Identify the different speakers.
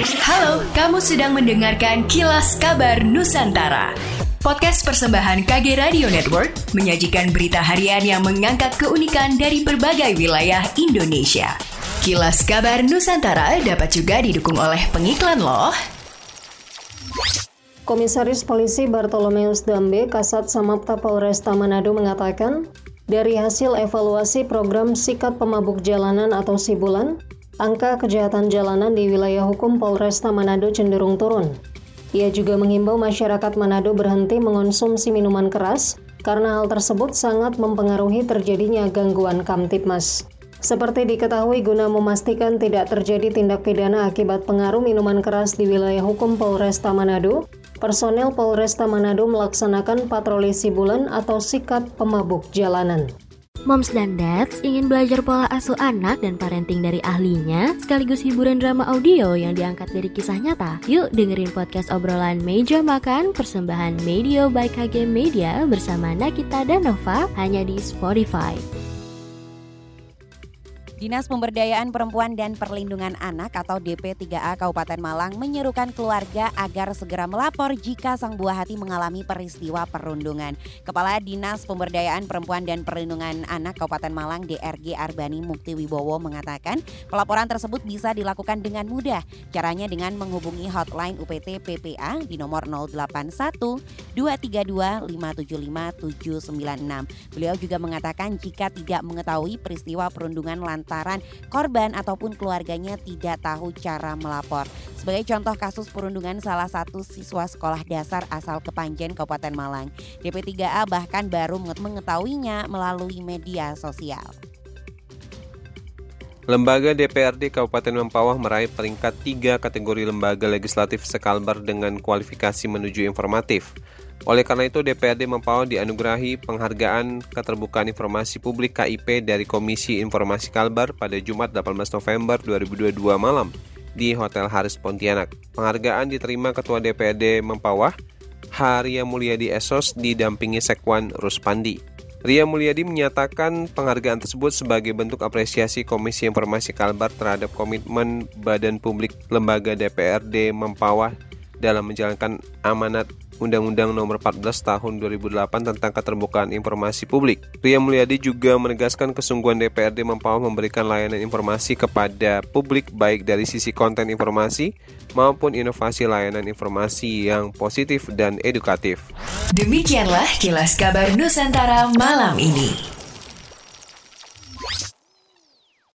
Speaker 1: Halo, kamu sedang mendengarkan Kilas Kabar Nusantara. Podcast persembahan KG Radio Network menyajikan berita harian yang mengangkat keunikan dari berbagai wilayah Indonesia. Kilas Kabar Nusantara dapat juga didukung oleh pengiklan loh.
Speaker 2: Komisaris Polisi Bartolomeus Dambe Kasat Samapta Polresta Manado mengatakan, dari hasil evaluasi program Sikat Pemabuk Jalanan atau Sibulan, angka kejahatan jalanan di wilayah hukum Polresta Manado cenderung turun. Ia juga menghimbau masyarakat Manado berhenti mengonsumsi minuman keras karena hal tersebut sangat mempengaruhi terjadinya gangguan Kamtipmas. Seperti diketahui guna memastikan tidak terjadi tindak pidana akibat pengaruh minuman keras di wilayah hukum Polresta Manado, personel Polresta Manado melaksanakan patroli sibulan atau sikat pemabuk jalanan.
Speaker 3: Moms dan Dads ingin belajar pola asuh anak dan parenting dari ahlinya, sekaligus hiburan drama audio yang diangkat dari kisah nyata. Yuk dengerin podcast obrolan Meja Makan persembahan Media by KG Media bersama Nakita dan Nova hanya di Spotify.
Speaker 4: Dinas Pemberdayaan Perempuan dan Perlindungan Anak atau DP3A Kabupaten Malang menyerukan keluarga agar segera melapor jika sang buah hati mengalami peristiwa perundungan. Kepala Dinas Pemberdayaan Perempuan dan Perlindungan Anak Kabupaten Malang DRG Arbani Mukti Wibowo mengatakan pelaporan tersebut bisa dilakukan dengan mudah. Caranya dengan menghubungi hotline UPT PPA di nomor 081 232 575 796. Beliau juga mengatakan jika tidak mengetahui peristiwa perundungan lantaran korban ataupun keluarganya tidak tahu cara melapor. Sebagai contoh kasus perundungan salah satu siswa sekolah dasar asal Kepanjen Kabupaten Malang. DP3A bahkan baru mengetahuinya melalui media sosial.
Speaker 5: Lembaga DPRD Kabupaten Mempawah meraih peringkat tiga kategori lembaga legislatif sekalbar dengan kualifikasi menuju informatif. Oleh karena itu, DPRD Mempawah dianugerahi penghargaan keterbukaan informasi publik KIP dari Komisi Informasi Kalbar pada Jumat 18 November 2022 malam di Hotel Haris Pontianak. Penghargaan diterima Ketua DPRD Mempawah, Haria Mulyadi Esos didampingi Sekwan Ruspandi. Ria Mulyadi menyatakan penghargaan tersebut sebagai bentuk apresiasi Komisi Informasi Kalbar terhadap komitmen Badan Publik Lembaga DPRD Mempawah dalam menjalankan amanat Undang-Undang Nomor 14 Tahun 2008 tentang Keterbukaan Informasi Publik. Ria Mulyadi juga menegaskan kesungguhan DPRD Mempawah memberikan layanan informasi kepada publik baik dari sisi konten informasi maupun inovasi layanan informasi yang positif dan edukatif.
Speaker 1: Demikianlah kilas kabar Nusantara malam ini.